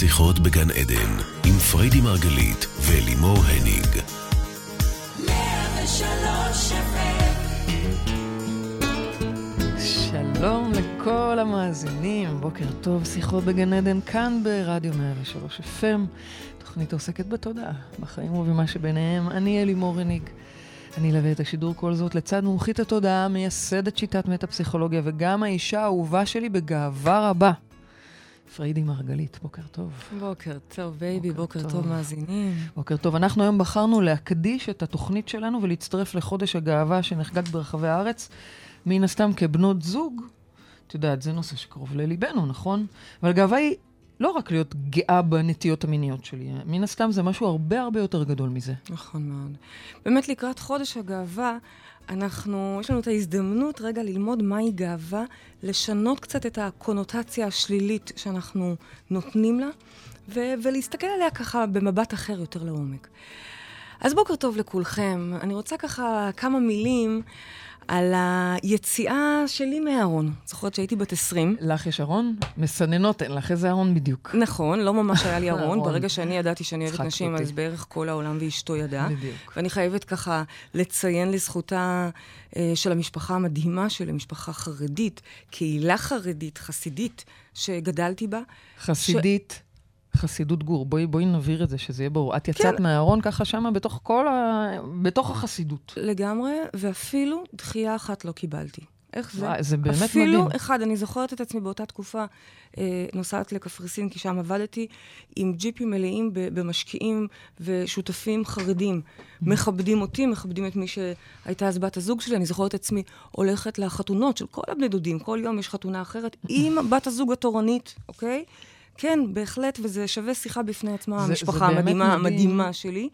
שיחות בגן עדן, עם פריידי מרגלית ולימור הניג. שלום לכל המאזינים, בוקר טוב, שיחות בגן עדן כאן ברדיו 103 FM. תוכנית עוסקת בתודעה, בחיים ובמה שביניהם. אני אלימור הניג. אני אלווה את השידור כל זאת לצד מומחית התודעה, מייסדת שיטת מטה-פסיכולוגיה, וגם האישה האהובה שלי בגאווה רבה. פריידי מרגלית, בוקר טוב. בוקר טוב, baby, בוקר, בוקר טוב. טוב מאזינים. בוקר טוב. אנחנו היום בחרנו להקדיש את התוכנית שלנו ולהצטרף לחודש הגאווה שנחגג ברחבי הארץ, מן הסתם כבנות זוג. את יודעת, זה נושא שקרוב לליבנו, נכון? אבל גאווה היא לא רק להיות גאה בנטיות המיניות שלי, מן הסתם זה משהו הרבה הרבה יותר גדול מזה. נכון מאוד. באמת לקראת חודש הגאווה, אנחנו, יש לנו את ההזדמנות רגע ללמוד מהי גאווה, לשנות קצת את הקונוטציה השלילית שאנחנו נותנים לה, ו- ולהסתכל עליה ככה במבט אחר יותר לעומק. אז בוקר טוב לכולכם. אני רוצה ככה כמה מילים על היציאה שלי מהארון. זוכרת שהייתי בת 20. לך יש ארון? מסננות אין לך איזה ארון בדיוק. נכון, לא ממש היה לי ארון. ברגע שאני ידעתי שאני אוהבת נשים, אז בערך כל העולם ואשתו ידע. בדיוק. ואני חייבת ככה לציין לזכותה אה, של המשפחה המדהימה שלי, משפחה חרדית, קהילה חרדית, חסידית, שגדלתי בה. חסידית? ש... חסידות גור. בואי, בואי נבהיר את זה, שזה יהיה ברור. את יצאת כן. מהארון ככה שמה בתוך כל ה... בתוך החסידות. לגמרי, ואפילו דחייה אחת לא קיבלתי. איך זה? וואי, זה באמת אפילו מדהים. אפילו אחד, אני זוכרת את עצמי באותה תקופה, אה, נוסעת לקפריסין, כי שם עבדתי, עם ג'יפים מלאים במשקיעים ושותפים חרדים. מכבדים אותי, מכבדים את מי שהייתה אז בת הזוג שלי. אני זוכרת את עצמי הולכת לחתונות של כל הבני דודים, כל יום יש חתונה אחרת, עם בת הזוג התורנית, אוקיי? כן, בהחלט, וזה שווה שיחה בפני עצמה, זה, המשפחה זה המדהימה, המדהימה שלי.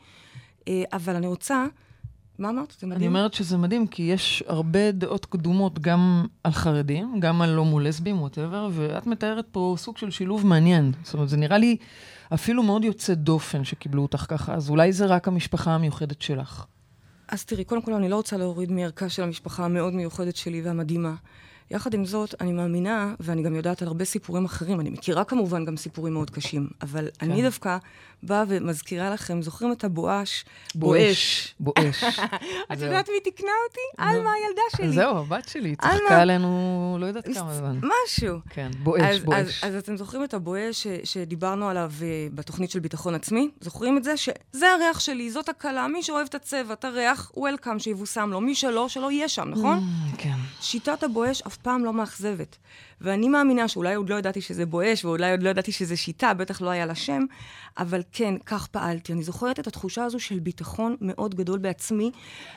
אה, אבל אני רוצה... מה אמרת? זה מדהים. אני אומרת שזה מדהים, כי יש הרבה דעות קדומות גם על חרדים, גם על הומו לסבים, ווטאבר, ואת מתארת פה סוג של שילוב מעניין. זאת אומרת, זה נראה לי אפילו מאוד יוצא דופן שקיבלו אותך ככה, אז אולי זה רק המשפחה המיוחדת שלך. אז תראי, קודם כל אני לא רוצה להוריד מערכה של המשפחה המאוד מיוחדת שלי והמדהימה. יחד עם זאת, אני מאמינה, ואני גם יודעת על הרבה סיפורים אחרים, אני מכירה כמובן גם סיפורים מאוד קשים, אבל כן. אני דווקא באה ומזכירה לכם, זוכרים את הבואש? בואש. בואש. את יודעת מי תיקנה אותי? עלמה הילדה שלי. זהו, הבת שלי, צחקה עלינו לא יודעת כמה זמן. משהו. כן, בואש, בואש. אז אתם זוכרים את הבואש שדיברנו עליו אה, בתוכנית של ביטחון עצמי? זוכרים את זה? שזה הריח שלי, זאת הקלה, מי שאוהב את הצבע, את הריח, וולקאם, שיבושם לו. מי שלא, שלא יהיה שם, נכון? Mm, כן. שיטת הבואש אף פעם לא מאכזבת. ואני מאמינה שאולי עוד לא ידעתי שזה בואש, ואולי עוד לא ידעתי שזה שיטה, בטח לא היה לה שם, אבל כן, כך פעלתי. אני זוכרת את התחושה הזו של ביטחון מאוד גדול בעצמי.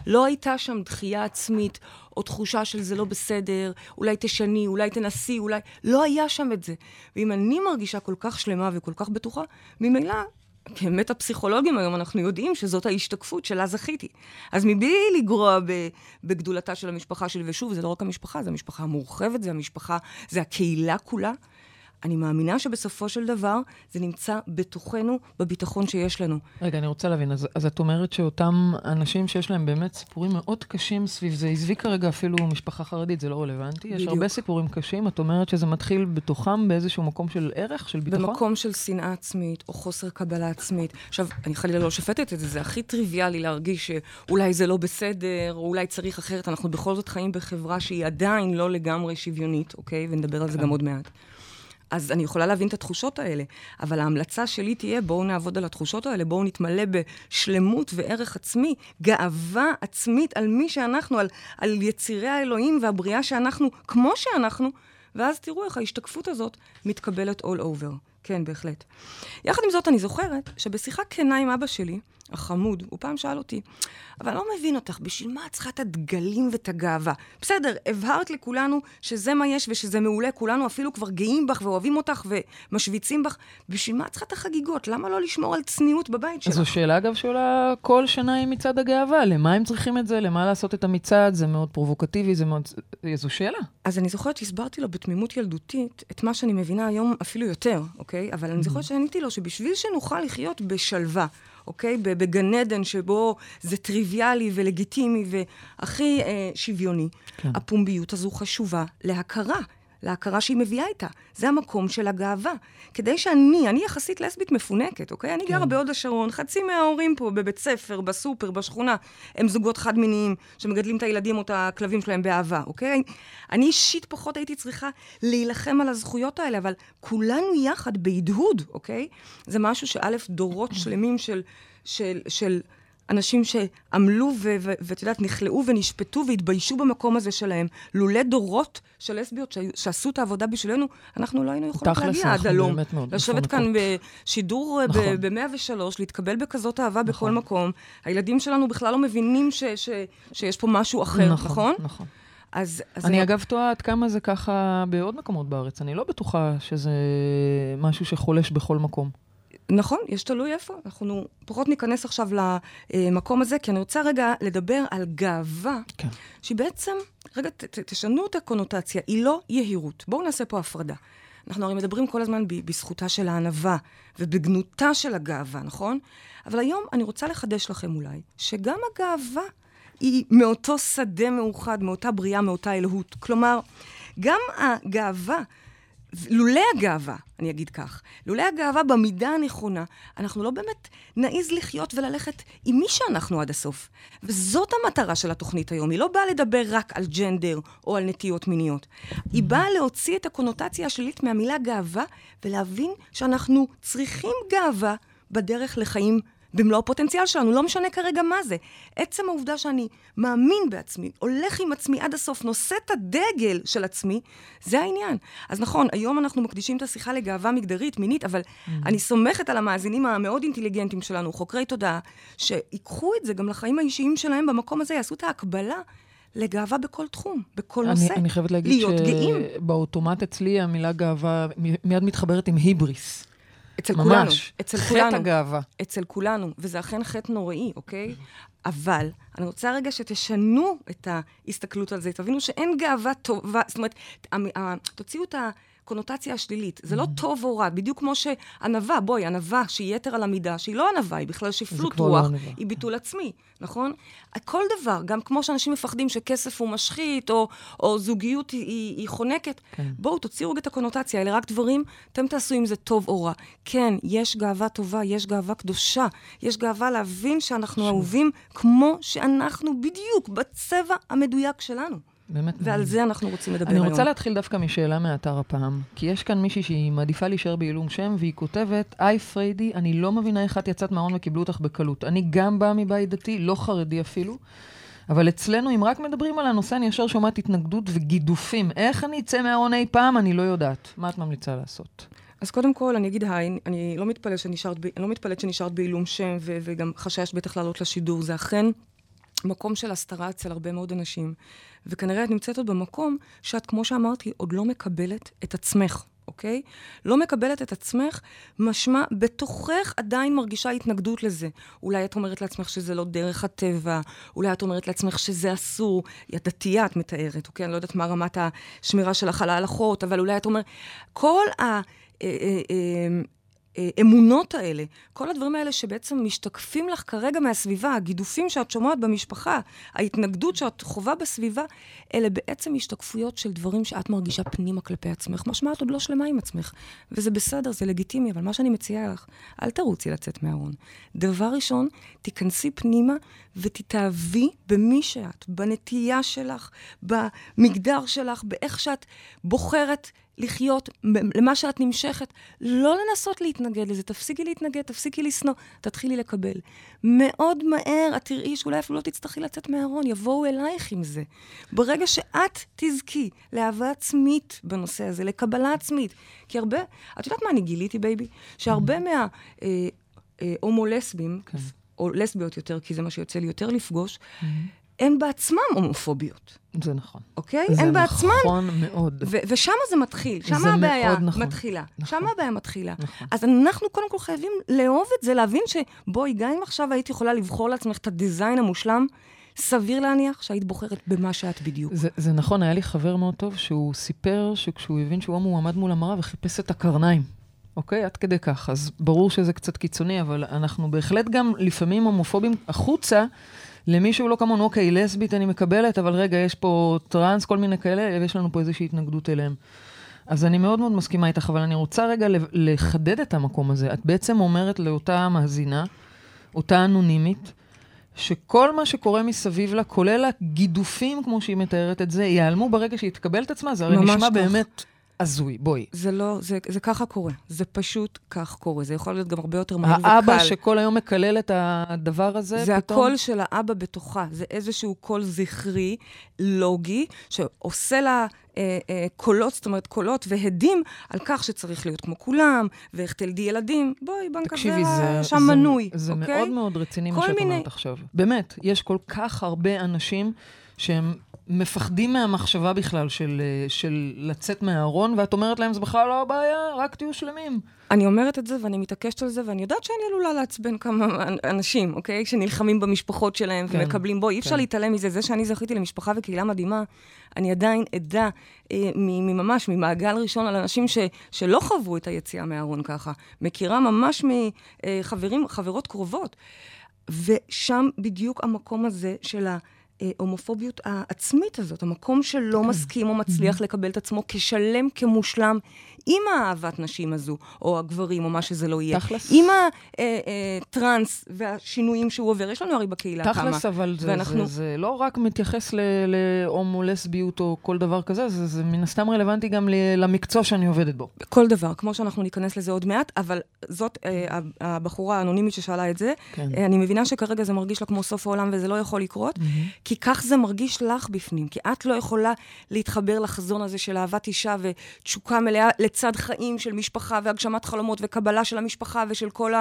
לא הייתה שם דחייה עצמית, או תחושה של זה לא בסדר, אולי תשני, אולי תנסי, אולי... לא היה שם את זה. ואם אני מרגישה כל כך שלמה וכל כך בטוחה, ממילא באמת הפסיכולוגים היום, אנחנו יודעים שזאת ההשתקפות שלה זכיתי. אז מבלי לגרוע בגדולתה של המשפחה שלי, ושוב, זה לא רק המשפחה, זה המשפחה המורחבת, זה המשפחה, זה הקהילה כולה. אני מאמינה שבסופו של דבר זה נמצא בתוכנו, בביטחון שיש לנו. רגע, אני רוצה להבין, אז, אז את אומרת שאותם אנשים שיש להם באמת סיפורים מאוד קשים סביב זה, עזבי כרגע אפילו משפחה חרדית, זה לא רלוונטי, בדיוק. יש הרבה סיפורים קשים, את אומרת שזה מתחיל בתוכם באיזשהו מקום של ערך, של ביטחון? במקום של שנאה עצמית, או חוסר קבלה עצמית. עכשיו, אני חלילה לא שופטת את זה, זה הכי טריוויאלי להרגיש שאולי זה לא בסדר, או אולי צריך אחרת. אנחנו בכל זאת חיים בחברה שהיא עדיין לא לגמרי שוויונית, אוקיי? ונדבר על זה כן. גם עוד מעט. אז אני יכולה להבין את התחושות האלה, אבל ההמלצה שלי תהיה, בואו נעבוד על התחושות האלה, בואו נתמלא בשלמות וערך עצמי, גאווה עצמית על מי שאנחנו, על, על יצירי האלוהים והבריאה שאנחנו, כמו שאנחנו, ואז תראו איך ההשתקפות הזאת מתקבלת all over. כן, בהחלט. יחד עם זאת, אני זוכרת שבשיחה כנה עם אבא שלי, החמוד, הוא פעם שאל אותי, אבל אני לא מבין אותך, בשביל מה את צריכה את הדגלים ואת הגאווה? בסדר, הבהרת לכולנו שזה מה יש ושזה מעולה, כולנו אפילו כבר גאים בך ואוהבים אותך ומשוויצים בך, בשביל מה את צריכה את החגיגות? למה לא לשמור על צניעות בבית שלך? זו שאלה, אגב, שעולה כל שנה עם מצעד הגאווה. למה הם צריכים את זה? למה לעשות את המצעד? זה מאוד פרובוקטיבי, זה מאוד... זו שאלה. אז אני זוכרת שהסברתי לו בתמימות ילדותית את מה שאני מבינה היום אפילו יותר, אוקיי? אבל אני זוכרת שעניתי לו שבשביל שנוכל לחיות בשלווה, אוקיי? בגן עדן שבו זה טריוויאלי ולגיטימי והכי אה, שוויוני. כן. הפומביות הזו חשובה להכרה. להכרה שהיא מביאה איתה. זה המקום של הגאווה. כדי שאני, אני יחסית לסבית מפונקת, אוקיי? אני גרה כן. בהוד השרון, חצי מההורים פה בבית ספר, בסופר, בשכונה, הם זוגות חד-מיניים שמגדלים את הילדים או את הכלבים שלהם באהבה, אוקיי? אני אישית פחות הייתי צריכה להילחם על הזכויות האלה, אבל כולנו יחד בהדהוד, אוקיי? זה משהו שא', דורות שלמים של... של, של אנשים שעמלו ואת יודעת, נכלאו ונשפטו והתביישו במקום הזה שלהם. לולא דורות של לסביות שעשו את העבודה בשבילנו, אנחנו לא היינו יכולות להגיע עד הלום. לשבת כאן. בשידור נכון. ב-103, להתקבל בכזאת אהבה בכל נכון. מקום. הילדים שלנו בכלל לא מבינים שיש פה משהו אחר, נכון? נכון. אז... אז אני אגב תוהה עד כמה זה ככה בעוד מקומות בארץ. אני לא בטוחה שזה משהו שחולש בכל מקום. נכון, יש תלוי איפה. אנחנו פחות ניכנס עכשיו למקום הזה, כי אני רוצה רגע לדבר על גאווה, כן. שהיא בעצם, רגע, ת, ת, תשנו את הקונוטציה, היא לא יהירות. בואו נעשה פה הפרדה. אנחנו הרי מדברים כל הזמן ב- בזכותה של הענווה ובגנותה של הגאווה, נכון? אבל היום אני רוצה לחדש לכם אולי, שגם הגאווה היא מאותו שדה מאוחד, מאותה בריאה, מאותה אלוהות. כלומר, גם הגאווה לולא הגאווה, אני אגיד כך, לולא הגאווה במידה הנכונה, אנחנו לא באמת נעז לחיות וללכת עם מי שאנחנו עד הסוף. וזאת המטרה של התוכנית היום. היא לא באה לדבר רק על ג'נדר או על נטיות מיניות. היא באה להוציא את הקונוטציה השלילית מהמילה גאווה ולהבין שאנחנו צריכים גאווה בדרך לחיים במלוא הפוטנציאל שלנו, לא משנה כרגע מה זה. עצם העובדה שאני מאמין בעצמי, הולך עם עצמי עד הסוף, נושא את הדגל של עצמי, זה העניין. אז נכון, היום אנחנו מקדישים את השיחה לגאווה מגדרית, מינית, אבל אני סומכת על המאזינים המאוד אינטליגנטים שלנו, חוקרי תודעה, שיקחו את זה גם לחיים האישיים שלהם במקום הזה, יעשו את ההקבלה. לגאווה בכל תחום, בכל אני, נושא. אני חייבת להגיד. שבאוטומט אצלי המילה גאווה מיד מתחברת עם היבריס. אצל ממש. כולנו. אצל חטא כולנו. הגאווה. אצל כולנו, וזה אכן חטא נוראי, אוקיי? אבל אני רוצה רגע שתשנו את ההסתכלות על זה, תבינו שאין גאווה טובה, זאת אומרת, ה- תוציאו את הקונוטציה השלילית. זה לא טוב או רע, בדיוק כמו שענווה, בואי, ענווה שהיא יתר על המידה, שהיא לא ענווה, היא בכלל שפלות לא רוח, ענווה. היא ביטול עצמי, נכון? כל דבר, גם כמו שאנשים מפחדים שכסף הוא משחית, או, או זוגיות היא, היא, היא חונקת, כן. בואו, תוציאו רגע את הקונוטציה, אלה רק דברים, אתם תעשו עם זה טוב או רע. כן, יש גאווה טובה, יש גאווה קדושה, יש גאווה להבין שאנחנו אהובים כמו שאנחנו בדיוק, בצבע המדויק שלנו. באמת. ועל זה אנחנו רוצים לדבר אני היום. רוצה להתחיל דווקא משאלה מהאתר הפעם, כי יש כאן מישהי שהיא מעדיפה להישאר בעילום שם, והיא כותבת, היי פריידי, אני לא מבינה איך את יצאת מהארון וקיבלו אותך בקלות. אני גם באה מבית דתי, לא חרדי אפילו, אבל אצלנו, אם רק מדברים על הנושא, אני ישר שומעת התנגדות וגידופים. איך אני אצא מהארון אי פעם? אני לא יודעת. מה את ממליצה לעשות? אז קודם כל, אני אגיד היי, אני לא מתפלאת שנשארת, ב- אני לא מתפלאת שנשארת בעילום שם, ו- וגם חששת בטח לעלות לשידור. זה אכן מקום של הסתרה אצל הרבה מאוד אנשים. וכנראה את נמצאת עוד במקום שאת, כמו שאמרתי, עוד לא מקבלת את עצמך. אוקיי? לא מקבלת את עצמך, משמע, בתוכך עדיין מרגישה התנגדות לזה. אולי את אומרת לעצמך שזה לא דרך הטבע, אולי את אומרת לעצמך שזה אסור. את דתייה, את מתארת, אוקיי? אני לא יודעת מה רמת השמירה שלך על ההלכות, אבל אולי את אומרת... כל ה... האמונות האלה, כל הדברים האלה שבעצם משתקפים לך כרגע מהסביבה, הגידופים שאת שומעת במשפחה, ההתנגדות שאת חווה בסביבה, אלה בעצם השתקפויות של דברים שאת מרגישה פנימה כלפי עצמך. משמע, את עוד לא שלמה עם עצמך. וזה בסדר, זה לגיטימי, אבל מה שאני מציעה לך, אל תרוצי לצאת מהארון. דבר ראשון, תיכנסי פנימה ותתאהבי במי שאת, בנטייה שלך, במגדר שלך, באיך שאת בוחרת לחיות, למה שאת נמשכת, לא לנסות להתנגד לזה, תפסיקי להתנגד, תפסיקי לשנוא, תתחילי לקבל. מאוד מהר את תראי שאולי אפילו לא תצטרכי לצאת מהארון, יבואו אלייך עם זה. ברגע שאת תזכי לאהבה עצמית בנושא הזה, לקבלה עצמית, כי הרבה, את יודעת מה אני גיליתי, baby? שהרבה מה... אה, אה, הומו-לסבים, כן. או לסביות יותר, כי זה מה שיוצא לי יותר לפגוש, הן בעצמם הומופוביות, זה נכון. אוקיי? זה הן בעצמן נכון מאוד. ו- ושם זה מתחיל, שם זה הבעיה נכון. מתחילה. נכון. שם הבעיה מתחילה. נכון. אז אנחנו קודם כל חייבים לאהוב את זה, להבין שבואי, גם אם עכשיו היית יכולה לבחור לעצמך את הדיזיין המושלם, סביר להניח שהיית בוחרת במה שאת בדיוק. זה, זה נכון, היה לי חבר מאוד טוב שהוא סיפר שכשהוא הבין שהוא הומו, הוא עמד מול המראה וחיפש את הקרניים. אוקיי? עד כדי כך. אז ברור שזה קצת קיצוני, אבל אנחנו בהחלט גם לפעמים הומופובים החוצה, למישהו לא כמונו, אוקיי, לסבית אני מקבלת, אבל רגע, יש פה טראנס, כל מיני כאלה, ויש לנו פה איזושהי התנגדות אליהם. אז אני מאוד מאוד מסכימה איתך, אבל אני רוצה רגע לחדד את המקום הזה. את בעצם אומרת לאותה מאזינה, אותה אנונימית, שכל מה שקורה מסביב לה, כולל הגידופים, כמו שהיא מתארת את זה, ייעלמו ברגע שהיא תקבל את עצמה, זה הרי נשמע כך. באמת הזוי, בואי. זה לא, זה, זה ככה קורה. זה פשוט כך קורה. זה יכול להיות גם הרבה יותר מהיר וקל. האבא שכל היום מקלל את הדבר הזה, זה פתאום? הקול של האבא בתוכה. זה איזשהו קול זכרי, לוגי, שעושה לה אה, אה, קולות, זאת אומרת, קולות והדים על כך שצריך להיות כמו כולם, ואיך תלדי ילדים. בואי, בנק תקשיבי, זה, שם זה, מנוי, זה אוקיי? מאוד מאוד רציני מה שאת אומרת עכשיו. באמת, יש כל כך הרבה אנשים שהם מפחדים מהמחשבה בכלל של, אה, של לצאת מהארון, ואת אומרת להם, זה בכלל לא הבעיה, רק תהיו שלמים. אני אומרת את זה ואני מתעקשת על זה, ואני יודעת שאני עלולה לעצבן כמה אנשים, אוקיי? שנלחמים במשפחות שלהם כן, ומקבלים, בואי, אי אפשר כן. להתעלם מזה. זה שאני זכיתי למשפחה וקהילה מדהימה, אני עדיין עדה אה, ממש, ממעגל ראשון על אנשים ש, שלא חוו את היציאה מהארון ככה. מכירה ממש מחברים, אה, חברות קרובות. ושם בדיוק המקום הזה של ה... ההומופוביות העצמית הזאת, המקום שלא כן. מסכים או מצליח לקבל את עצמו כשלם, כמושלם, עם האהבת נשים הזו, או הגברים, או מה שזה לא יהיה. תכלס. עם הטראנס אה, אה, והשינויים שהוא עובר. יש לנו הרי בקהילה תכלס, כמה. תכלס, אבל זה, ואנחנו... זה, זה לא רק מתייחס להומו לסביות או כל דבר כזה, זה, זה מן הסתם רלוונטי גם למקצוע שאני עובדת בו. כל דבר, כמו שאנחנו ניכנס לזה עוד מעט, אבל זאת אה, הבחורה האנונימית ששאלה את זה. כן. אה, אני מבינה שכרגע זה מרגיש לה כמו סוף העולם וזה לא יכול לקרות, mm-hmm. כי כך זה מרגיש לך בפנים, כי את לא יכולה להתחבר לחזון הזה של אהבת אישה ותשוקה מלאה לצד חיים של משפחה והגשמת חלומות וקבלה של המשפחה ושל כל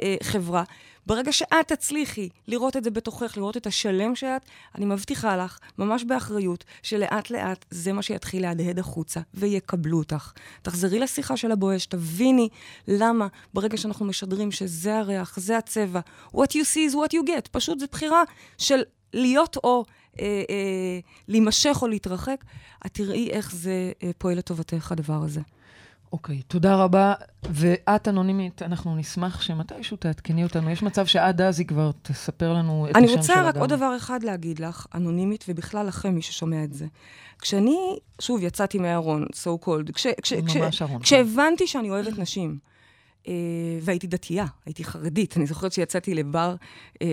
החברה. ברגע שאת תצליחי לראות את זה בתוכך, לראות את השלם שאת, אני מבטיחה לך, ממש באחריות, שלאט לאט זה מה שיתחיל להדהד החוצה, ויקבלו אותך. תחזרי לשיחה של הבואש, תביני למה ברגע שאנחנו משדרים שזה הריח, זה הצבע, what you see is what you get, פשוט זו בחירה של להיות או אה, אה, להימשך או להתרחק, את תראי איך זה אה, פועל לטובתך, הדבר הזה. אוקיי, תודה רבה. ואת אנונימית, אנחנו נשמח שמתישהו תעדכני אותנו. יש מצב שעד אז היא כבר תספר לנו את השם של אדם. אני רוצה רק עוד דבר אחד להגיד לך, אנונימית, ובכלל לכם, מי ששומע את זה. כשאני, שוב, יצאתי מהארון, so called, כש, כש, כש, כשהבנתי שאני אוהבת נשים, והייתי דתייה, הייתי חרדית. אני זוכרת שיצאתי לבר, אה,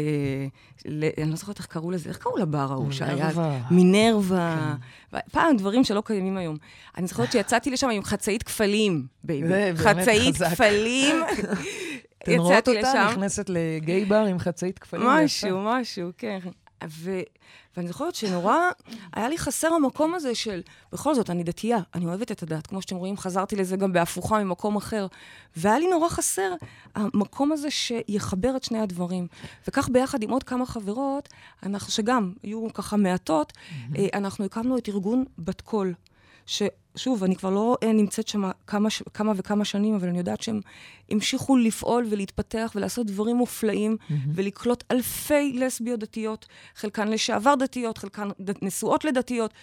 ל, אני לא זוכרת איך קראו לזה, איך קראו לבר ההוא שהיה? מינרווה. כן. פעם דברים שלא קיימים היום. אני זוכרת שיצאתי לשם עם חצאית כפלים, baby. חצאית כפלים. אתן רואות אותה נכנסת ל gay bar עם חצאית כפלים? משהו, משהו, כן. ו... ואני זוכרת שנורא היה לי חסר המקום הזה של, בכל זאת, אני דתייה, אני אוהבת את הדת. כמו שאתם רואים, חזרתי לזה גם בהפוכה ממקום אחר. והיה לי נורא חסר המקום הזה שיחבר את שני הדברים. וכך ביחד עם עוד כמה חברות, אנחנו, שגם היו ככה מעטות, mm-hmm. אנחנו הקמנו את ארגון בת קול. ששוב, אני כבר לא אה, נמצאת שם כמה, כמה וכמה שנים, אבל אני יודעת שהם המשיכו לפעול ולהתפתח ולעשות דברים מופלאים, mm-hmm. ולקלוט אלפי לסביות דתיות, חלקן לשעבר דתיות, חלקן ד... נשואות לדתיות.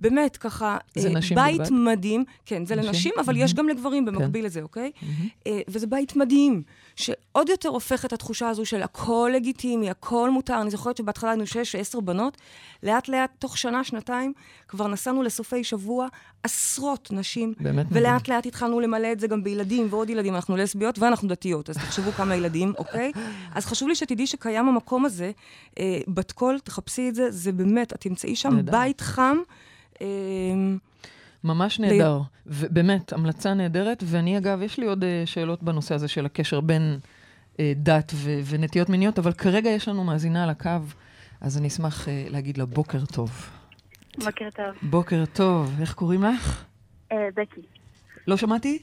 באמת, ככה, זה אה, נשים בית בלבד? מדהים. כן, זה נשים? לנשים, אבל mm-hmm. יש גם לגברים במקביל כן. לזה, אוקיי? Mm-hmm. אה, וזה בית מדהים, שעוד יותר הופך את התחושה הזו של הכל לגיטימי, הכל מותר. אני זוכרת שבהתחלה היינו שש, עשר בנות, לאט-לאט, תוך שנה, שנתיים, כבר נסענו לסופי שבוע עשרות נשים. באמת ולאט-לאט התחלנו למלא את זה גם בילדים ועוד ילדים. אנחנו לסביות ואנחנו דתיות, אז תחשבו כמה ילדים, אוקיי? אז חשוב לי שתדעי שקיים המקום הזה, אה, בת קול, תחפשי את זה, זה באמת, את תמצאי שם נדע. בית חם. אמ, ממש נהדר, ל... ובאמת, המלצה נהדרת. ואני, אגב, יש לי עוד uh, שאלות בנושא הזה של הקשר בין uh, דת ו- ונטיות מיניות, אבל כרגע יש לנו מאזינה על הקו, אז אני אשמח uh, להגיד לה בוקר טוב. בוקר טוב. בוקר טוב. איך קוראים לך? Uh, בקי. לא שמעתי?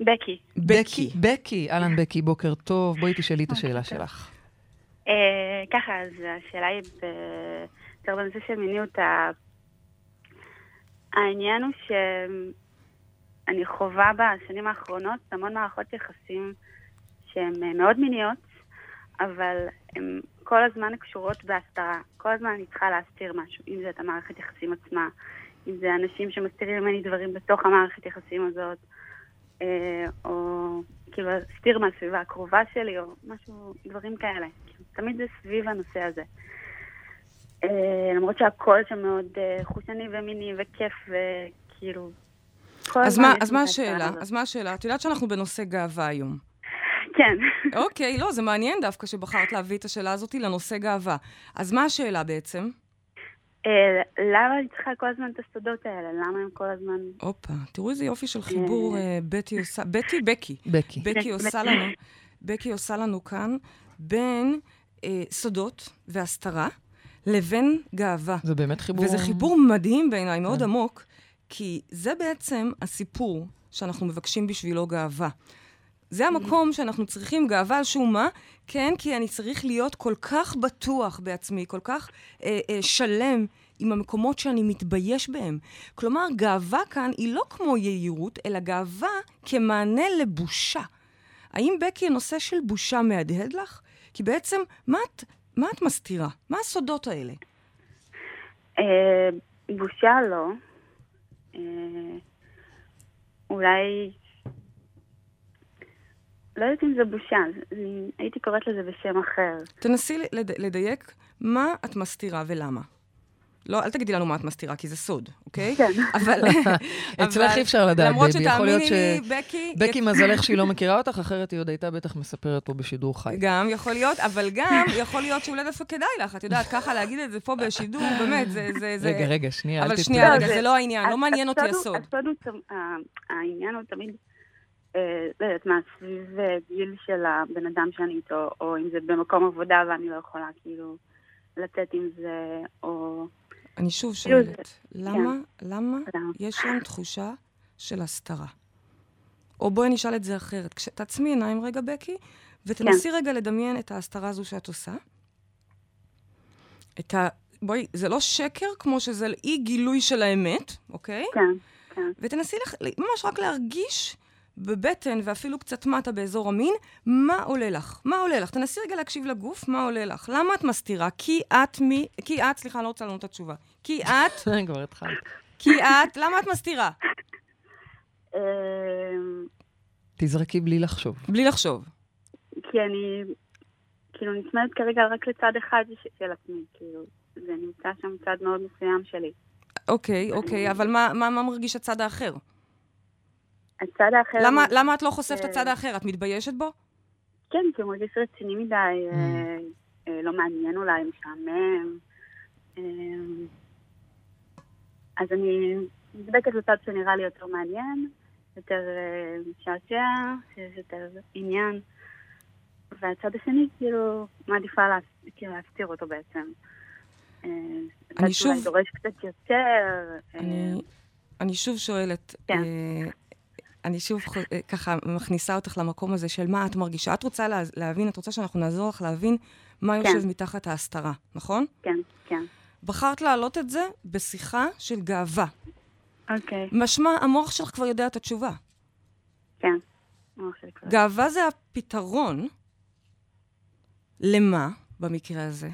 בקי. בקי. בקי, אהלן בקי, בוקר טוב. בואי תשאלי את השאלה שלך. ככה, אז השאלה היא יותר בנושא של מיניות העניין הוא שאני חווה בשנים האחרונות המון מערכות יחסים שהן אה, מאוד מיניות, אבל הן כל הזמן קשורות בהסתרה. כל הזמן אני צריכה להסתיר משהו, אם זה את המערכת יחסים עצמה, אם זה אנשים שמסתירים ממני דברים בתוך המערכת יחסים הזאת, אה, או כאילו להסתיר מהסביבה הקרובה שלי, או משהו, דברים כאלה. תמיד זה סביב הנושא הזה. אה, למרות שהקול שם מאוד אה, חושני ומיני וכיף, וכאילו... אז מה, אז מה השאלה? אז מה השאלה? את יודעת שאנחנו בנושא גאווה היום. כן. אוקיי, לא, זה מעניין דווקא שבחרת להביא את השאלה הזאת לנושא גאווה. אז מה השאלה בעצם? אה, למה אני צריכה כל הזמן את הסודות האלה? למה הם כל הזמן... הופה, תראו איזה יופי של חיבור אה, בטי עושה, בטי, בקי. בקי. בקי עושה לנו, בקי עושה לנו כאן בין אה, סודות והסתרה לבין גאווה. זה באמת חיבור... וזה חיבור מדהים בעיניי, מאוד עמוק, כי זה בעצם הסיפור שאנחנו מבקשים בשבילו גאווה. זה המקום שאנחנו צריכים גאווה על שום מה, כן, כי אני צריך להיות כל כך בטוח בעצמי, כל כך אה, אה, שלם עם המקומות שאני מתבייש בהם. כלומר, גאווה כאן היא לא כמו יהירות, אלא גאווה כמענה לבושה. האם, בקי, הנושא של בושה מהדהד לך? כי בעצם, מה את, מה את מסתירה? מה הסודות האלה? אה, בושה לא. אה, אולי... לא יודעת אם זה בושה, אני- הייתי קוראת לזה בשם אחר. תנסי לד... לדייק מה את מסתירה ולמה. לא, אל תגידי לנו מה את מסתירה, כי זה סוד, אוקיי? כן. אבל... אצלך אבל- אי אפשר לדעת, למרות שתאמיני לי, בקי... בקי, מזלך שהיא לא מכירה אותך, אחרת היא עוד הייתה בטח מספרת פה בשידור חי. גם יכול להיות, אבל גם יכול להיות שאולי דווקא כדאי לך, את יודעת, ככה להגיד את זה פה בשידור, באמת, זה... זה, זה... רגע, רגע, שנייה, אל אבל תתפלאי. שנייה, רגע, זה- לא העניין, לא מעניין אותי הסוד הסוד. הוא, העניין הוא תמיד, לא יודעת מה, סביב אה, גיל של הבן אדם שאני איתו, או אם זה במקום עבודה ואני לא יכולה כאילו לצאת עם זה, או... אני שוב כאילו, שואלת, למה, למה למה? יש להם תחושה של הסתרה? או בואי נשאל את זה אחרת. תעצמי עיניים רגע, בקי, ותנסי רגע לדמיין את ההסתרה הזו שאת עושה. את ה... בואי, זה לא שקר כמו שזה אי גילוי של האמת, אוקיי? כן, כן. ותנסי לך, ממש רק להרגיש בבטן ואפילו קצת מטה באזור המין, מה עולה לך? מה עולה לך? תנסי רגע להקשיב לגוף, מה עולה לך? למה את מסתירה? כי את מי... כי את, סליחה, אני לא רוצה לענות את התשובה. כי את, כבר התחלת. כי את, למה את מסתירה? אה, תזרקי בלי לחשוב. בלי לחשוב. כי אני כאילו נצמדת כרגע רק לצד אחד של עצמי, כאילו, זה נמצא שם צד מאוד מסוים שלי. אוקיי, אוקיי, אבל מה, מה, מה מרגיש הצד האחר? הצד האחר... למה, למה את לא חושפת את הצד האחר? את מתביישת בו? כן, כי הוא מרגיש רציני מדי, אה, אה, לא מעניין אולי, משעמם. אה, אז אני נדבקת לצד שנראה לי יותר מעניין, יותר משעשע, שיש יותר עניין. והצד השני, כאילו, מעדיפה להס- כאילו, להסתיר אותו בעצם. אני שוב- דורש קצת יותר. אני, אני שוב שואלת, כן. אני שוב אה, ככה מכניסה אותך למקום הזה של מה את מרגישה. את רוצה לה, להבין, את רוצה שאנחנו נעזור לך להבין מה כן. יושב מתחת ההסתרה, נכון? כן, כן. בחרת להעלות את זה בשיחה של גאווה. אוקיי, משמע, המוח שלך כבר יודע את התשובה. כן. גאווה זה הפתרון למה במקרה הזה?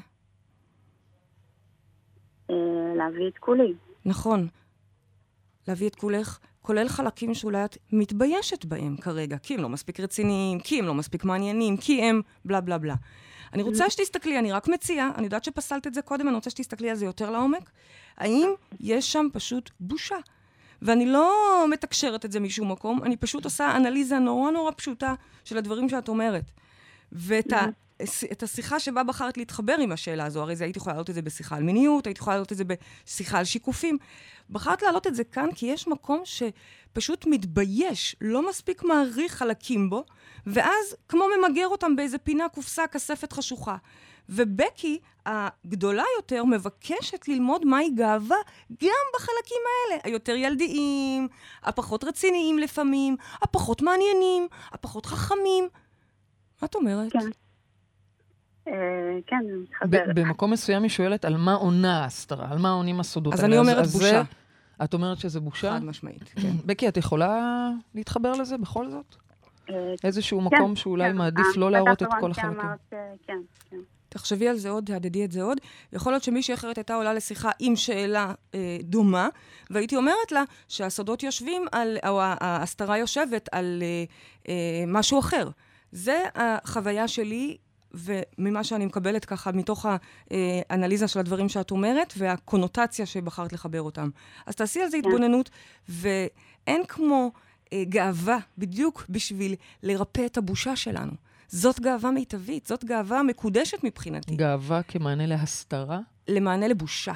אה, להביא את כולי. נכון. להביא את כולך, כולל חלקים שאולי את מתביישת בהם כרגע, כי הם לא מספיק רציניים, כי הם לא מספיק מעניינים, כי הם בלה בלה בלה. אני רוצה שתסתכלי, אני רק מציעה, אני יודעת שפסלת את זה קודם, אני רוצה שתסתכלי על זה יותר לעומק. האם יש שם פשוט בושה? ואני לא מתקשרת את זה משום מקום, אני פשוט עושה אנליזה נורא נורא פשוטה של הדברים שאת אומרת. ואת ה... את השיחה שבה בחרת להתחבר עם השאלה הזו, הרי זה הייתי יכולה להעלות את זה בשיחה על מיניות, הייתי יכולה להעלות את זה בשיחה על שיקופים. בחרת להעלות את זה כאן כי יש מקום שפשוט מתבייש, לא מספיק מעריך חלקים בו, ואז כמו ממגר אותם באיזה פינה, קופסה, כספת חשוכה. ובקי, הגדולה יותר, מבקשת ללמוד מהי גאווה גם בחלקים האלה, היותר ילדיים, הפחות רציניים לפעמים, הפחות מעניינים, הפחות חכמים. מה את אומרת? כן. אה, כן, זה ב- מתחבר. במקום מסוים היא שואלת על מה עונה ההסתרה, על מה עונים הסודות אז. אני אומרת בושה. את אומרת שזה בושה? חד משמעית, כן. בקי, את יכולה להתחבר לזה בכל זאת? אה, איזשהו כן, מקום שאולי כן. מעדיף לא להראות את כל החלקים. אה, כן, כן. תחשבי על זה עוד, תהדהדי את זה עוד. יכול להיות שמישהי אחרת הייתה עולה לשיחה עם שאלה אה, דומה, והייתי אומרת לה שהסודות יושבים על, או ההסתרה יושבת על אה, אה, משהו אחר. זה החוויה שלי וממה שאני מקבלת ככה מתוך האנליזה של הדברים שאת אומרת, והקונוטציה שבחרת לחבר אותם. אז תעשי על זה כן. התבוננות, ואין כמו אה, גאווה בדיוק בשביל לרפא את הבושה שלנו. זאת גאווה מיטבית, זאת גאווה מקודשת מבחינתי. גאווה כמענה להסתרה? למענה לבושה.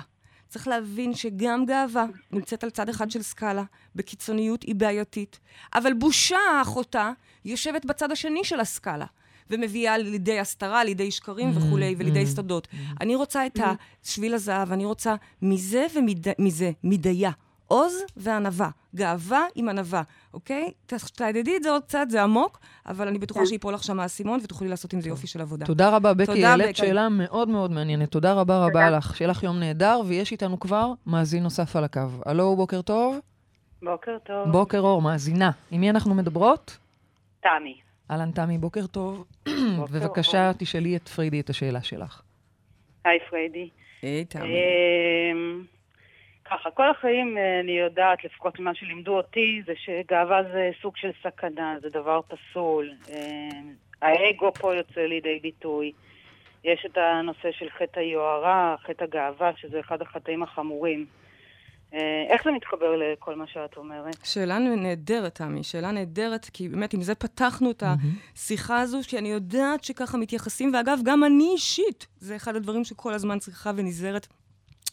צריך להבין שגם גאווה נמצאת על צד אחד של סקאלה, בקיצוניות היא בעייתית, אבל בושה, אחותה, יושבת בצד השני של הסקאלה, ומביאה לידי הסתרה, לידי שקרים Mm, וכולי, ולידי mm, סתדות. אני רוצה את השביל הזהב, אני רוצה מזה ומזה, מדיה. עוז וענווה, גאווה עם ענווה, אוקיי? ת- תהדהדי את זה עוד קצת, זה עמוק, אבל אני בטוחה שיפול לך שם האסימון ותוכלי לעשות עם זה יופי של עבודה. תודה רבה, בקי. תודה, העלית. שאלה מאוד מאוד מעניינת. תודה רבה רבה לך. שיהיה לך יום נהדר, ויש איתנו כבר מאזין נוסף על הקו. הלו, בוקר טוב. בוקר טוב. בוקר אור, מאזינה. עם מי אנחנו מדברות? תמי. אהלן, תמי, בוקר טוב. בוקר בבקשה, תשאלי את פריידי את השאלה שלך. היי פריידי. היי, תמי. אמ, ככה, כל החיים אה, אני יודעת, לפחות ממה שלימדו אותי, זה שגאווה זה סוג של סכנה, זה דבר פסול. אמ, האגו פה יוצא לידי ביטוי. יש את הנושא של חטא היוהרה, חטא הגאווה, שזה אחד החטאים החמורים. אה, איך זה מתחבר לכל מה שאת אומרת? שאלה נהדרת, תמי, שאלה נהדרת, כי באמת, עם זה פתחנו את השיחה הזו, שאני יודעת שככה מתייחסים, ואגב, גם אני אישית, זה אחד הדברים שכל הזמן צריכה ונזהרת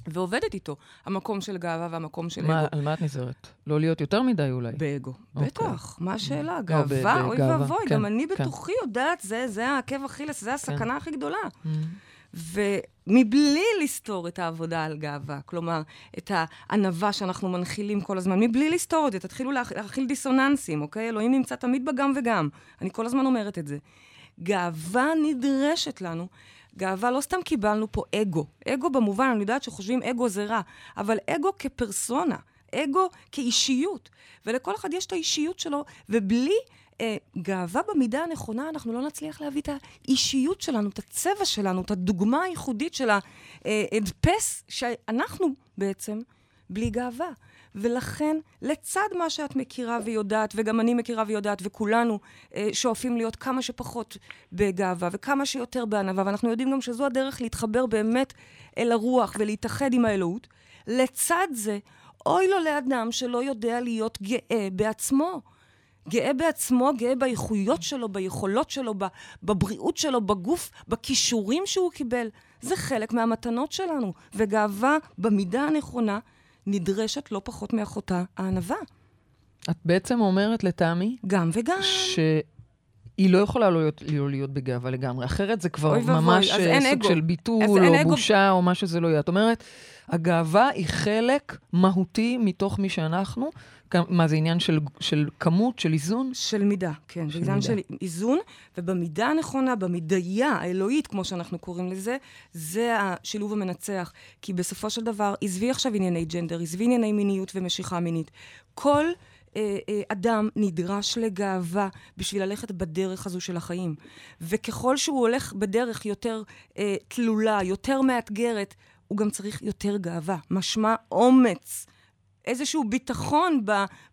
ועובדת איתו, המקום של גאווה והמקום של מה, אגו. על מה את נזהרת? לא להיות יותר מדי אולי. באגו. אוקיי. בטח, מה השאלה? לא, גאווה? אוי ואבוי, כן, גם אני כן. בתוכי יודעת, זה זה העקב אכילס, זה הסכנה הכי גדולה. ומבלי לסתור את העבודה על גאווה, כלומר, את הענווה שאנחנו מנחילים כל הזמן, מבלי לסתור את זה, תתחילו להכ- להכיל דיסוננסים, אוקיי? אלוהים נמצא תמיד בגם וגם. אני כל הזמן אומרת את זה. גאווה נדרשת לנו. גאווה, לא סתם קיבלנו פה אגו. אגו במובן, אני יודעת שחושבים אגו זה רע, אבל אגו כפרסונה, אגו כאישיות. ולכל אחד יש את האישיות שלו, ובלי גאווה במידה הנכונה, אנחנו לא נצליח להביא את האישיות שלנו, את הצבע שלנו, את הדוגמה הייחודית של ההדפס שאנחנו בעצם בלי גאווה. ולכן, לצד מה שאת מכירה ויודעת, וגם אני מכירה ויודעת, וכולנו אה, שואפים להיות כמה שפחות בגאווה וכמה שיותר בענווה, ואנחנו יודעים גם שזו הדרך להתחבר באמת אל הרוח ולהתאחד עם האלוהות, לצד זה, אוי לו לאדם שלא יודע להיות גאה בעצמו. גאה בעצמו, גאה באיכויות שלו, ביכולות שלו, בבריאות שלו, בגוף, בכישורים שהוא קיבל. זה חלק מהמתנות שלנו. וגאווה, במידה הנכונה, נדרשת לא פחות מאחותה הענווה. את בעצם אומרת לטעמי גם וגם. שהיא לא יכולה לא להיות, לא להיות בגאווה לגמרי, אחרת זה כבר ממש אה, סוג אגו. של ביטול או אגו. בושה או מה שזה לא יהיה. את אומרת, הגאווה היא חלק מהותי מתוך מי שאנחנו. מה זה עניין של, של כמות, של איזון? של מידה, כן. של עניין. של איזון, ובמידה הנכונה, במידיה האלוהית, כמו שאנחנו קוראים לזה, זה השילוב המנצח. כי בסופו של דבר, עזבי עכשיו ענייני ג'נדר, עזבי ענייני מיניות ומשיכה מינית. כל אדם נדרש לגאווה בשביל ללכת בדרך הזו של החיים. וככל שהוא הולך בדרך יותר אה, תלולה, יותר מאתגרת, הוא גם צריך יותר גאווה. משמע אומץ. איזשהו ביטחון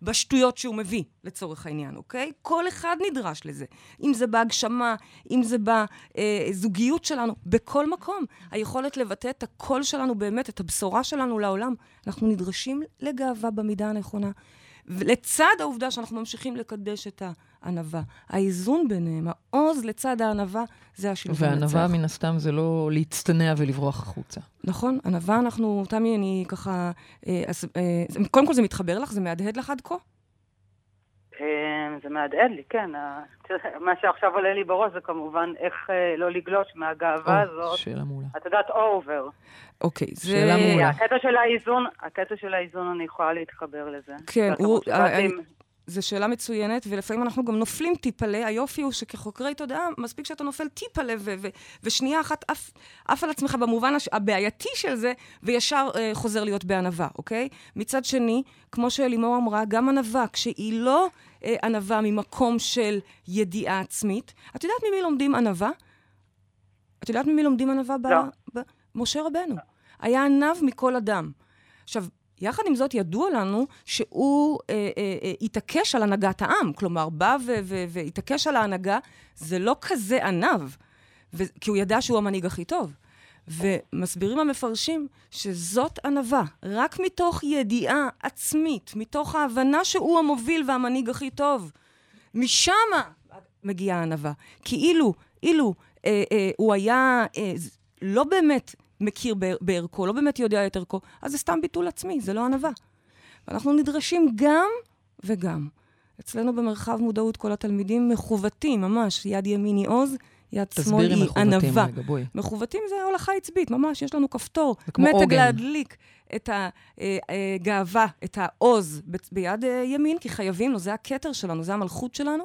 בשטויות שהוא מביא, לצורך העניין, אוקיי? כל אחד נדרש לזה. אם זה בהגשמה, אם זה בזוגיות שלנו, בכל מקום. היכולת לבטא את הקול שלנו באמת, את הבשורה שלנו לעולם. אנחנו נדרשים לגאווה במידה הנכונה. ולצד העובדה שאנחנו ממשיכים לקדש את הענווה. האיזון ביניהם, העוז לצד הענווה, זה השילוב המנצח. וענווה, מן הסתם, זה לא להצטנע ולברוח החוצה. נכון, ענווה אנחנו, תמי, אני ככה... אה, אז, אה, קודם כל זה מתחבר לך? זה מהדהד לך עד כה? אה, זה מהדהד לי, כן. מה שעכשיו עולה לי בראש זה כמובן איך אה, לא לגלוש מהגאווה או, הזאת. שאלה מעולה. את יודעת, אובר. אוקיי, זה... שאלה מעולה. הקטע של האיזון, הקטע של האיזון, אני יכולה להתחבר לזה. כן, הוא- אה, זו שאלה מצוינת, ולפעמים אנחנו גם נופלים טיפלה. היופי הוא שכחוקרי תודעה, מספיק שאתה נופל טיפלה, ו- ו- ושנייה אחת עף, עף על עצמך במובן הש- הבעייתי של זה, וישר אה, חוזר להיות בענווה, אוקיי? מצד שני, כמו שלימור אמרה, גם ענווה, כשהיא לא אה, ענווה ממקום של ידיעה עצמית, את יודעת ממי לומדים ענווה? את יודעת ממי לומדים ענווה? ב- לא. ב- משה רבנו. היה ענב מכל אדם. עכשיו, יחד עם זאת, ידוע לנו שהוא אה, אה, אה, התעקש על הנהגת העם. כלומר, בא והתעקש על ההנהגה, זה לא כזה ענב. ו- כי הוא ידע שהוא המנהיג הכי טוב. ומסבירים המפרשים שזאת ענווה, רק מתוך ידיעה עצמית, מתוך ההבנה שהוא המוביל והמנהיג הכי טוב. משמה מגיעה הענווה. כי אילו, אילו אה, אה, הוא היה אה, לא באמת מכיר בערכו, לא באמת יודע את ערכו, אז זה סתם ביטול עצמי, זה לא ענווה. ואנחנו נדרשים גם וגם. אצלנו במרחב מודעות כל התלמידים מכוותים, ממש, יד ימין היא עוז, יד שמאל היא ענווה. תסבירי מכוותים זה הולכה עצבית, ממש, יש לנו כפתור. מתג להדליק את הגאווה, את העוז ביד אה, ימין, כי חייבים לו, זה הכתר שלנו, זה המלכות שלנו,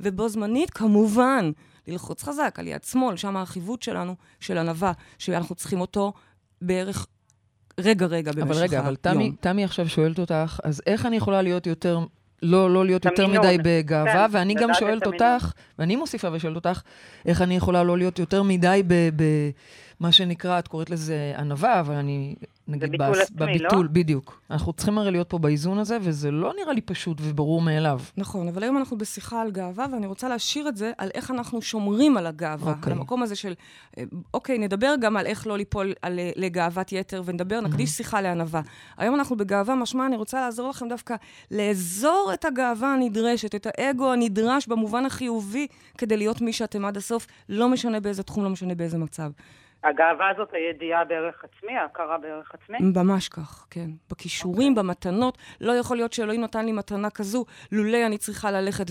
ובו זמנית, כמובן, ללחוץ חזק על יד שמאל, שם החיווט שלנו, של ענווה, שאנחנו צריכים אותו בערך רגע-רגע במשך היום. אבל רגע, אבל תמי, תמי עכשיו שואלת אותך, אז איך אני יכולה להיות יותר לא, לא להיות יותר מדי בגאווה, כן, ואני גם שואלת אותך, ואני מוסיפה ושואלת אותך, איך אני יכולה לא להיות יותר מדי במה שנקרא, את קוראת לזה ענווה, אבל אני נגיד בביטול בס, עצמי, בביטול, לא? בדיוק. אנחנו צריכים הרי להיות פה באיזון הזה, וזה לא נראה לי פשוט וברור מאליו. נכון, אבל היום אנחנו בשיחה על גאווה, ואני רוצה להשאיר את זה על איך אנחנו שומרים על הגאווה. אוקיי. על המקום הזה של, אה, אוקיי, נדבר גם על איך לא ליפול על, אה, לגאוות יתר, ונדבר, נקדיש mm-hmm. שיחה לענווה. היום אנחנו בגאווה, משמע, אני רוצה לעזור לכם דווקא לאזור את הגאווה הנדרשת, את האגו הנדרש במובן החיובי, כדי להיות מי שאתם עד הסוף, לא משנה באיזה תחום, לא משנה באיזה מצב. הגאווה הזאת, הידיעה בערך עצמי, ההכרה בערך עצמי? ממש כך, כן. בכישורים, okay. במתנות. לא יכול להיות שאלוהים נתן לי מתנה כזו, לולא אני צריכה ללכת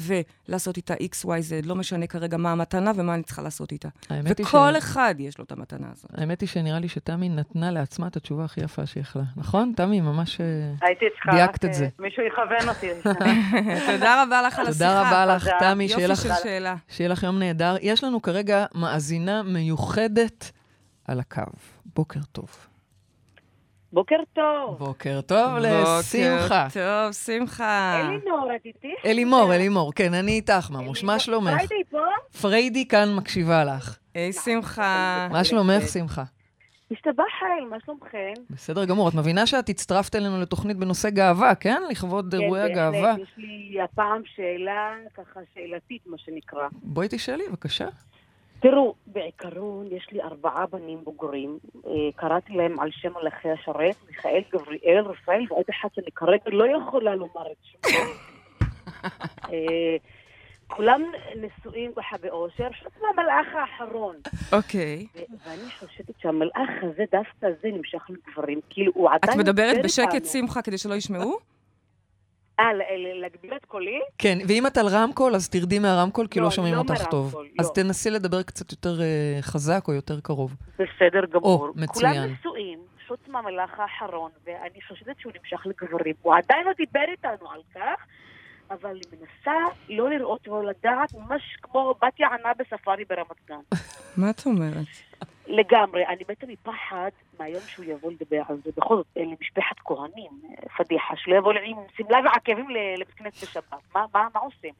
ולעשות איתה x, y, z. לא משנה כרגע מה המתנה ומה אני צריכה לעשות איתה. וכל ש... אחד יש לו את המתנה הזאת. האמת היא שנראה לי שתמי נתנה לעצמה את התשובה הכי יפה שיכלה. נכון? תמי, ממש אה, הייתי צריכה דייקת את זה. מישהו יכוון אותי. תודה רבה לך על השיחה. תודה רבה לך, תמי. יופי של שאלה. שיהיה לך יום נהדר. יש לנו כרגע מאזינה מיוחדת. על הקו. בוקר טוב. בוקר טוב. בוקר טוב לשמחה. בוקר טוב, שמחה. אלימור, את איתי? אלימור, אלימור, כן, אני איתך, ממוש. מה שלומך? פריידי פה? פריידי כאן מקשיבה לך. היי, שמחה. מה שלומך, שמחה? משתבח חייל, מה שלומכם? בסדר גמור. את מבינה שאת הצטרפת אלינו לתוכנית בנושא גאווה, כן? לכבוד כן, אירועי הגאווה. כן, יש לי הפעם שאלה, ככה שאלתית, מה שנקרא. בואי תשאלי, בבקשה. תראו, בעיקרון יש לי ארבעה בנים בוגרים, אה, קראתי להם על שם מלאכי השרת, מיכאל, גבריאל, רפאל, ועוד אחד שאני כרגע לא יכולה לומר את שמו. אה, כולם נשואים ככה באושר, חוץ מהמלאך האחרון. אוקיי. ואני חושבת שהמלאך הזה, דווקא זה נמשך לגברים, כאילו הוא עדיין... את מדברת בשקט, שמחה, כדי שלא ישמעו? אה, להגביר את קולי? כן, ואם את על רמקול, אז תרדי מהרמקול, כי לא, לא שומעים לא אותך טוב. לא. אז תנסי לדבר קצת יותר uh, חזק או יותר קרוב. בסדר גמור. או, מצוין. כולם נשואים, חוץ מהמלאך האחרון, ואני חושבת שהוא נמשך לגברים. הוא עדיין לא דיבר איתנו על כך, אבל אני מנסה לא לראות ולא לדעת, ממש כמו בת יענה בספארי ברמת גן. מה את אומרת? לגמרי. אני מתה מפחד מהיום שהוא יבוא לדבר על זה. בכל זאת, אלה משפחת כהנים, פדיחה, שלא יבוא עם שמלה ועקבים לבית כנסת בשבת. מה, מה, מה עושים?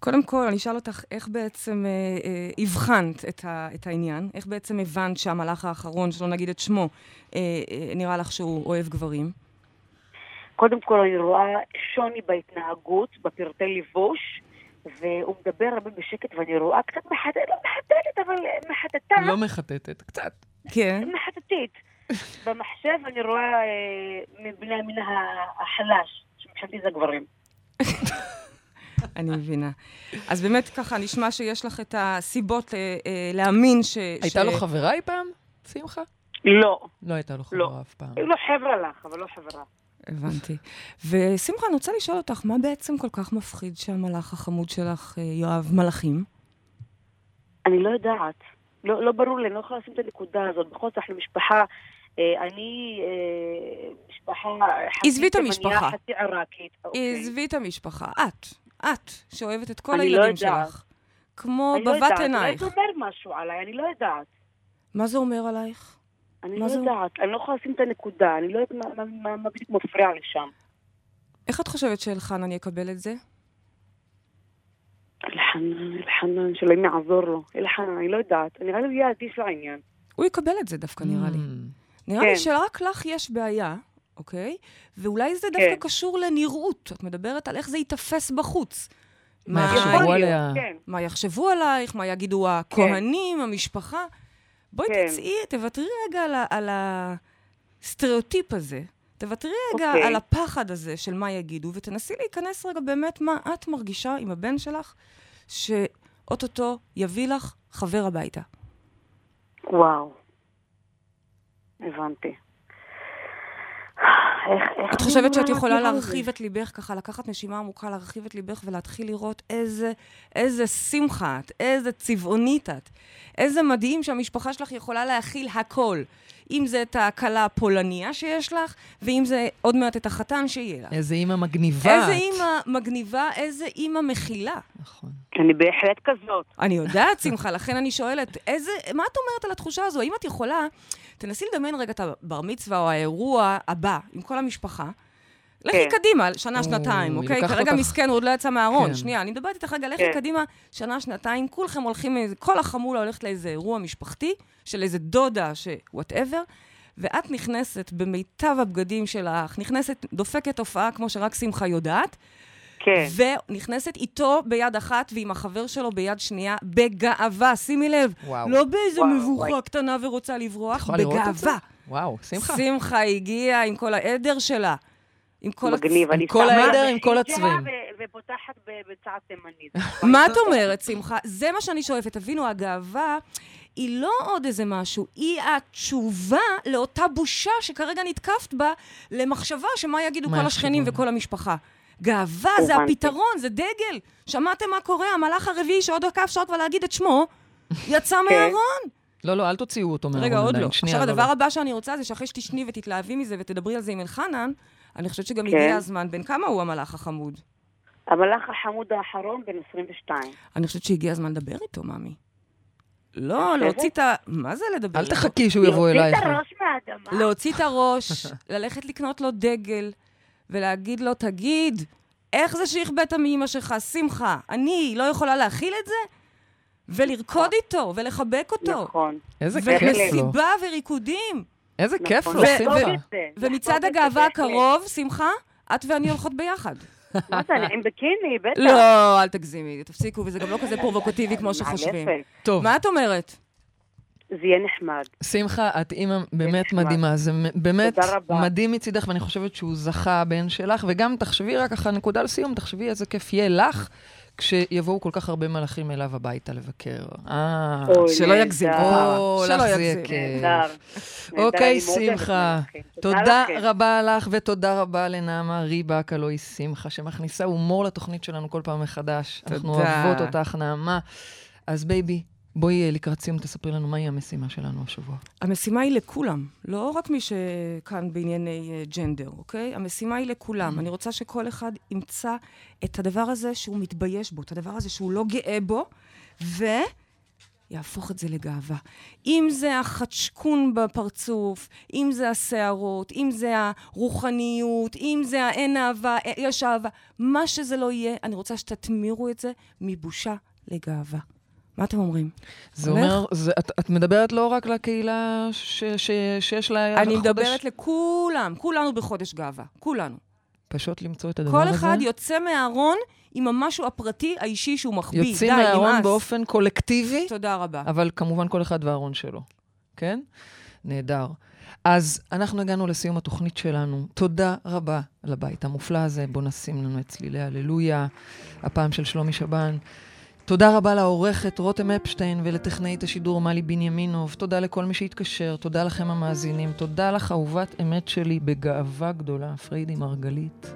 קודם כל, אני אשאל אותך, איך בעצם אה, אה, הבחנת את, ה, את העניין? איך בעצם הבנת שהמלאך האחרון, שלא נגיד את שמו, אה, אה, נראה לך שהוא אוהב גברים? קודם כל, אני רואה שוני בהתנהגות, בפרטי לבוש. והוא מדבר הרבה בשקט, ואני רואה קצת מחטטת, לא מחטטת, אבל מחטטה. לא מחטטת, קצת. כן. מחטטית. במחשב אני רואה אה, מבני המין החלש, שמבחינתי זה גברים. אני מבינה. אז באמת ככה, נשמע שיש לך את הסיבות אה, אה, להאמין ש... הייתה לו חברה אי פעם, שמחה? לא. לא הייתה לו חברה לא. אף פעם. לו חברה לך, אבל לא חברה. הבנתי. ושמחה, אני רוצה לשאול אותך, מה בעצם כל כך מפחיד שהמלאך החמוד שלך אה, יואב מלאכים? אני לא יודעת. לא, לא ברור לי, אני לא יכולה לשים את הנקודה הזאת. בכל זאת, אנחנו משפחה, אה, אני אה, משפחה עזבי את המשפחה. חצי עיראקית. אוקיי. עזבי את המשפחה. את, את, שאוהבת את כל הילדים לא שלך. כמו בבת עינייך. אני לא יודעת, אולי זה אומר משהו עליי, אני לא יודעת. מה זה אומר עלייך? אני לא יודעת, אני לא יכולה לשים את הנקודה, אני לא יודעת מה, מה, מה בדיוק מפריע לי שם. איך את חושבת שאלחנן יקבל את זה? אלחנן, אלחנן, שאלוהים יעזור לו. אלחנן, אני לא יודעת. נראה לי הוא יהיה אדיש לעניין. הוא יקבל את זה דווקא, נראה לי. Mm. נראה לי כן. שרק לך יש בעיה, אוקיי? ואולי זה דווקא כן. קשור לנראות. את מדברת על איך זה ייתפס בחוץ. מה יחשבו עליה? כן. מה יחשבו עלייך, מה יגידו הכהנים, המשפחה. בואי כן. תצאי, תוותרי רגע על, ה- על הסטריאוטיפ הזה. תוותרי רגע אוקיי. על הפחד הזה של מה יגידו, ותנסי להיכנס רגע באמת מה את מרגישה עם הבן שלך, שאוטוטו יביא לך חבר הביתה. וואו. הבנתי. איך, איך את חושבת שאת יכולה להרחיב את ליבך, ככה לקחת נשימה עמוקה, להרחיב את ליבך ולהתחיל לראות איזה, איזה שמחה את, איזה צבעונית את, איזה מדהים שהמשפחה שלך יכולה להכיל הכל. אם זה את הכלה הפולניה שיש לך, ואם זה עוד מעט את החתן שיהיה לך. איזה אימא מגניבה איזה. אימא מגניבה, איזה אימא מכילה. נכון. אני בהחלט כזאת. אני יודעת, שמחה, לכן אני שואלת, איזה, מה את אומרת על התחושה הזו? האם את יכולה, תנסי לדמיין רגע את הבר מצווה או האירוע הבא עם כל המשפחה. לכי כן. קדימה, שנה, שנתיים, אוקיי? כרגע מסכן, הוא עוד לא יצא מהארון. כן. שנייה, אני מדברת איתך רגע, לכי כן. קדימה, שנה, שנתיים, כולכם הולכים, כל החמולה הולכת לאיזה אירוע משפחתי, של איזה דודה, שוואטאבר, ואת נכנסת במיטב הבגדים שלך, נכנסת, דופקת הופעה כמו שרק שמחה יודעת, כן. ונכנסת איתו ביד אחת ועם החבר שלו ביד שנייה, בגאווה, שימי לב. וואו. לא באיזה וואו, מבוכה וואי. קטנה ורוצה לברוח? בגאווה. וואו, שמחה. שמחה הגיעה עם כל העדר שלה. עם כל... מגניב, הצ- אני כל העדר עם כל הצבעים. ופותחת ב- בצעד תימנית. מה את אומרת, שמחה? זה מה שאני שואפת. תבינו, הגאווה היא לא עוד איזה משהו, היא התשובה לאותה בושה שכרגע נתקפת בה, למחשבה שמה יגידו כל השכנים? וכל המשפחה. גאווה זה. הפתרון, זה דגל. שמעתם מה קורה? המלאך הרביעי שעוד דקה אפשר כבר להגיד את שמו, יצא כן. מהארון. לא, לא, אל תוציאו אותו מהארון רגע, עוד. לא. עכשיו, לא, הדבר לא. הבא שאני רוצה זה שאחרי שתשני ותתלהבי מזה ותדברי על זה עם אלחנן, אני חושבת שגם כן. הגיע הזמן. בן כמה הוא המלאך החמוד? המלאך החמוד האחרון בן 22. אני חושבת שהגיע הזמן לדבר איתו, ממי. לא? להוציא את ה... מה זה לדבר אל? תחכי שהוא יבוא אלייך. את הראש מהאדמה. להוציא את הראש, ללכת לקנות לו דגל, ולהגיד לו, תגיד, איך זה שהכבאת מאמא שלך, שמחה, אני לא יכולה להכיל את זה? ולרקוד איתו, ולחבק אותו. נכון. איזה כיף לו. ומסיבה וריקודים. איזה כיף נכון. לו, ו- שמחה. ומצעד זה הגאווה. הקרוב, שמחה, את ואני הולכות ביחד. מה זה, אני עם בקיני, בטח. לא, אל תגזימי, תפסיקו, וזה גם לא כזה פרובוקטיבי כמו שחושבים. טוב, מה את אומרת? זה יהיה נחמד. שמחה, את אימא באמת נחמד. מדהימה. זה באמת. מדהים מצידך, ואני חושבת שהוא זכה, הבן שלך, וגם תחשבי רק ככה, נקודה לסיום, תחשבי איזה כיף יהיה לך. כשיבואו כל כך הרבה מלאכים אליו הביתה לבקר. אה, שלא. או, שלא לך זה יהיה יגזים. כיף. נהדר. נהדר, אוקיי, שמחה. מלאכים. תודה. רבה לך, ותודה רבה לנעמה ריבק, הלוא היא שמחה, שמכניסה הומור לתוכנית שלנו כל פעם מחדש. אנחנו. אוהבות אותך, נעמה. אז baby, בואי אה, לקראת סיום תספרי לנו מהי המשימה שלנו השבוע. המשימה היא לכולם, לא רק מי שכאן בענייני אה, gender, אוקיי? המשימה היא לכולם. אני רוצה שכל אחד ימצא את הדבר הזה שהוא מתבייש בו, את הדבר הזה שהוא לא גאה בו, ויהפוך את זה לגאווה. אם זה החדשקון בפרצוף, אם זה השערות, אם זה הרוחניות, אם זה האין אהבה, אה, יש אהבה, מה שזה לא יהיה, אני רוצה שתתמירו את זה מבושה לגאווה. מה אתם אומרים? זה הולך? אומר, זה, את, את מדברת לא רק לקהילה ש, ש, שיש לה אני חודש, מדברת לכולם, כולנו בחודש גאווה, כולנו. פשוט למצוא את הדבר כל הזה. אחד יוצא מהארון עם המשהו הפרטי, האישי שהוא מחביא. יוצאים מהארון. באופן קולקטיבי, תודה רבה. אבל כמובן כל אחד והארון שלו, כן? נהדר. אז אנחנו הגענו לסיום התוכנית שלנו. תודה רבה לבית המופלא הזה. בואו נשים לנו את צלילי הללויה, הפעם של שלומי שבן. תודה רבה לעורכת רותם אפשטיין ולטכנאית השידור מלי בנימינוב. תודה לכל מי שהתקשר, תודה לכם המאזינים. תודה לך, אהובת אמת שלי, בגאווה גדולה, פריידי מרגלית.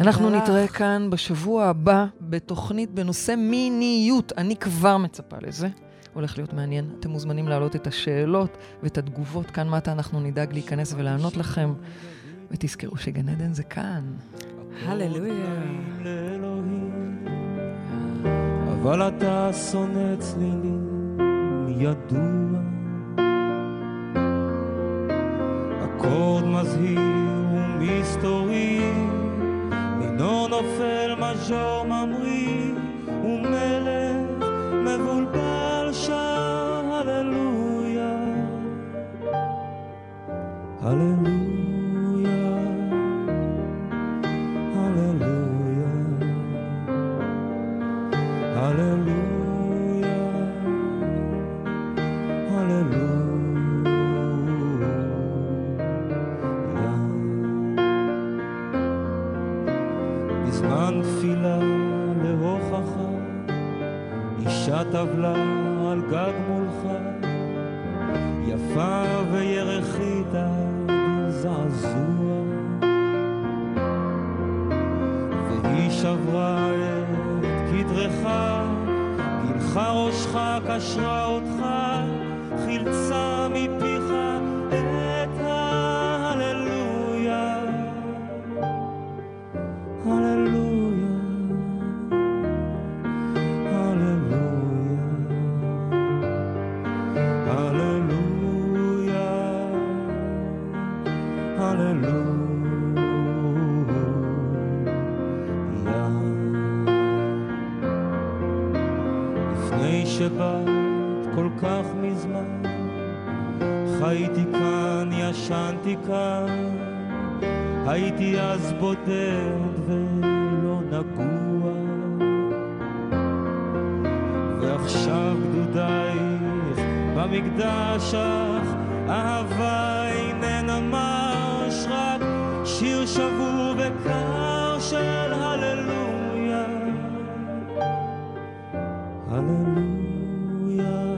אנחנו לך. נתראה כאן בשבוע הבא בתוכנית בנושא מיניות. אני כבר מצפה לזה. הולך להיות מעניין. אתם מוזמנים להעלות את השאלות ואת התגובות. כאן מטה אנחנו נדאג להיכנס ולענות לכם. ותזכרו שגן עדן זה כאן. הללויה. לאלוהים, אבל אתה שונא צלילים, ידוע. אקורד מזהיר ומסתורי, מינו נופל מז'ור ממריא, ומלך מבולבל שר הללויה. הללויה. הללויה. ישנתי כאן, הייתי אז בודד ולא נגוע. ועכשיו גדודייך במקדש, אך אהבה איננה מש, רק שיר שבור וקר של. הללויה, הללויה,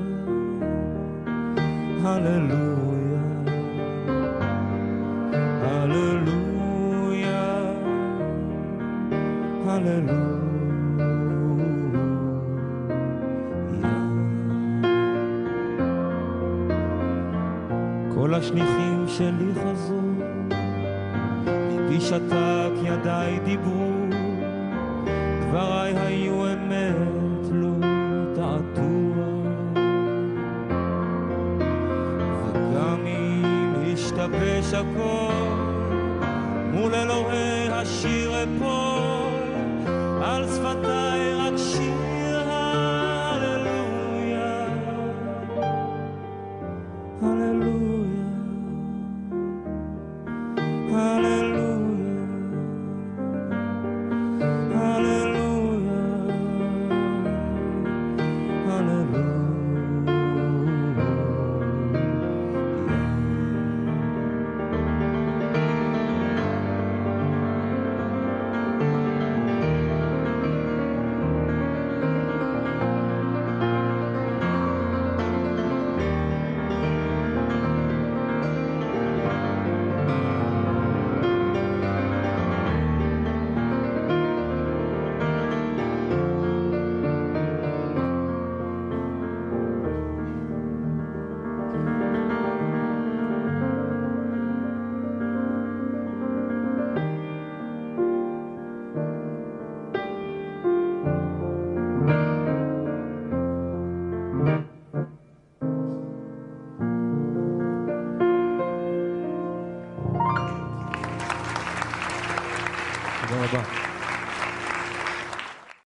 הללויה, השליחים שלי חזרו, ליבי שתק, ידיי דיברו, דבריי היו אמת, לא תעתוע. וגם אם השתבש הכל, מול אלוהי השיר אפול, על שפתיי רק שיר הללויה.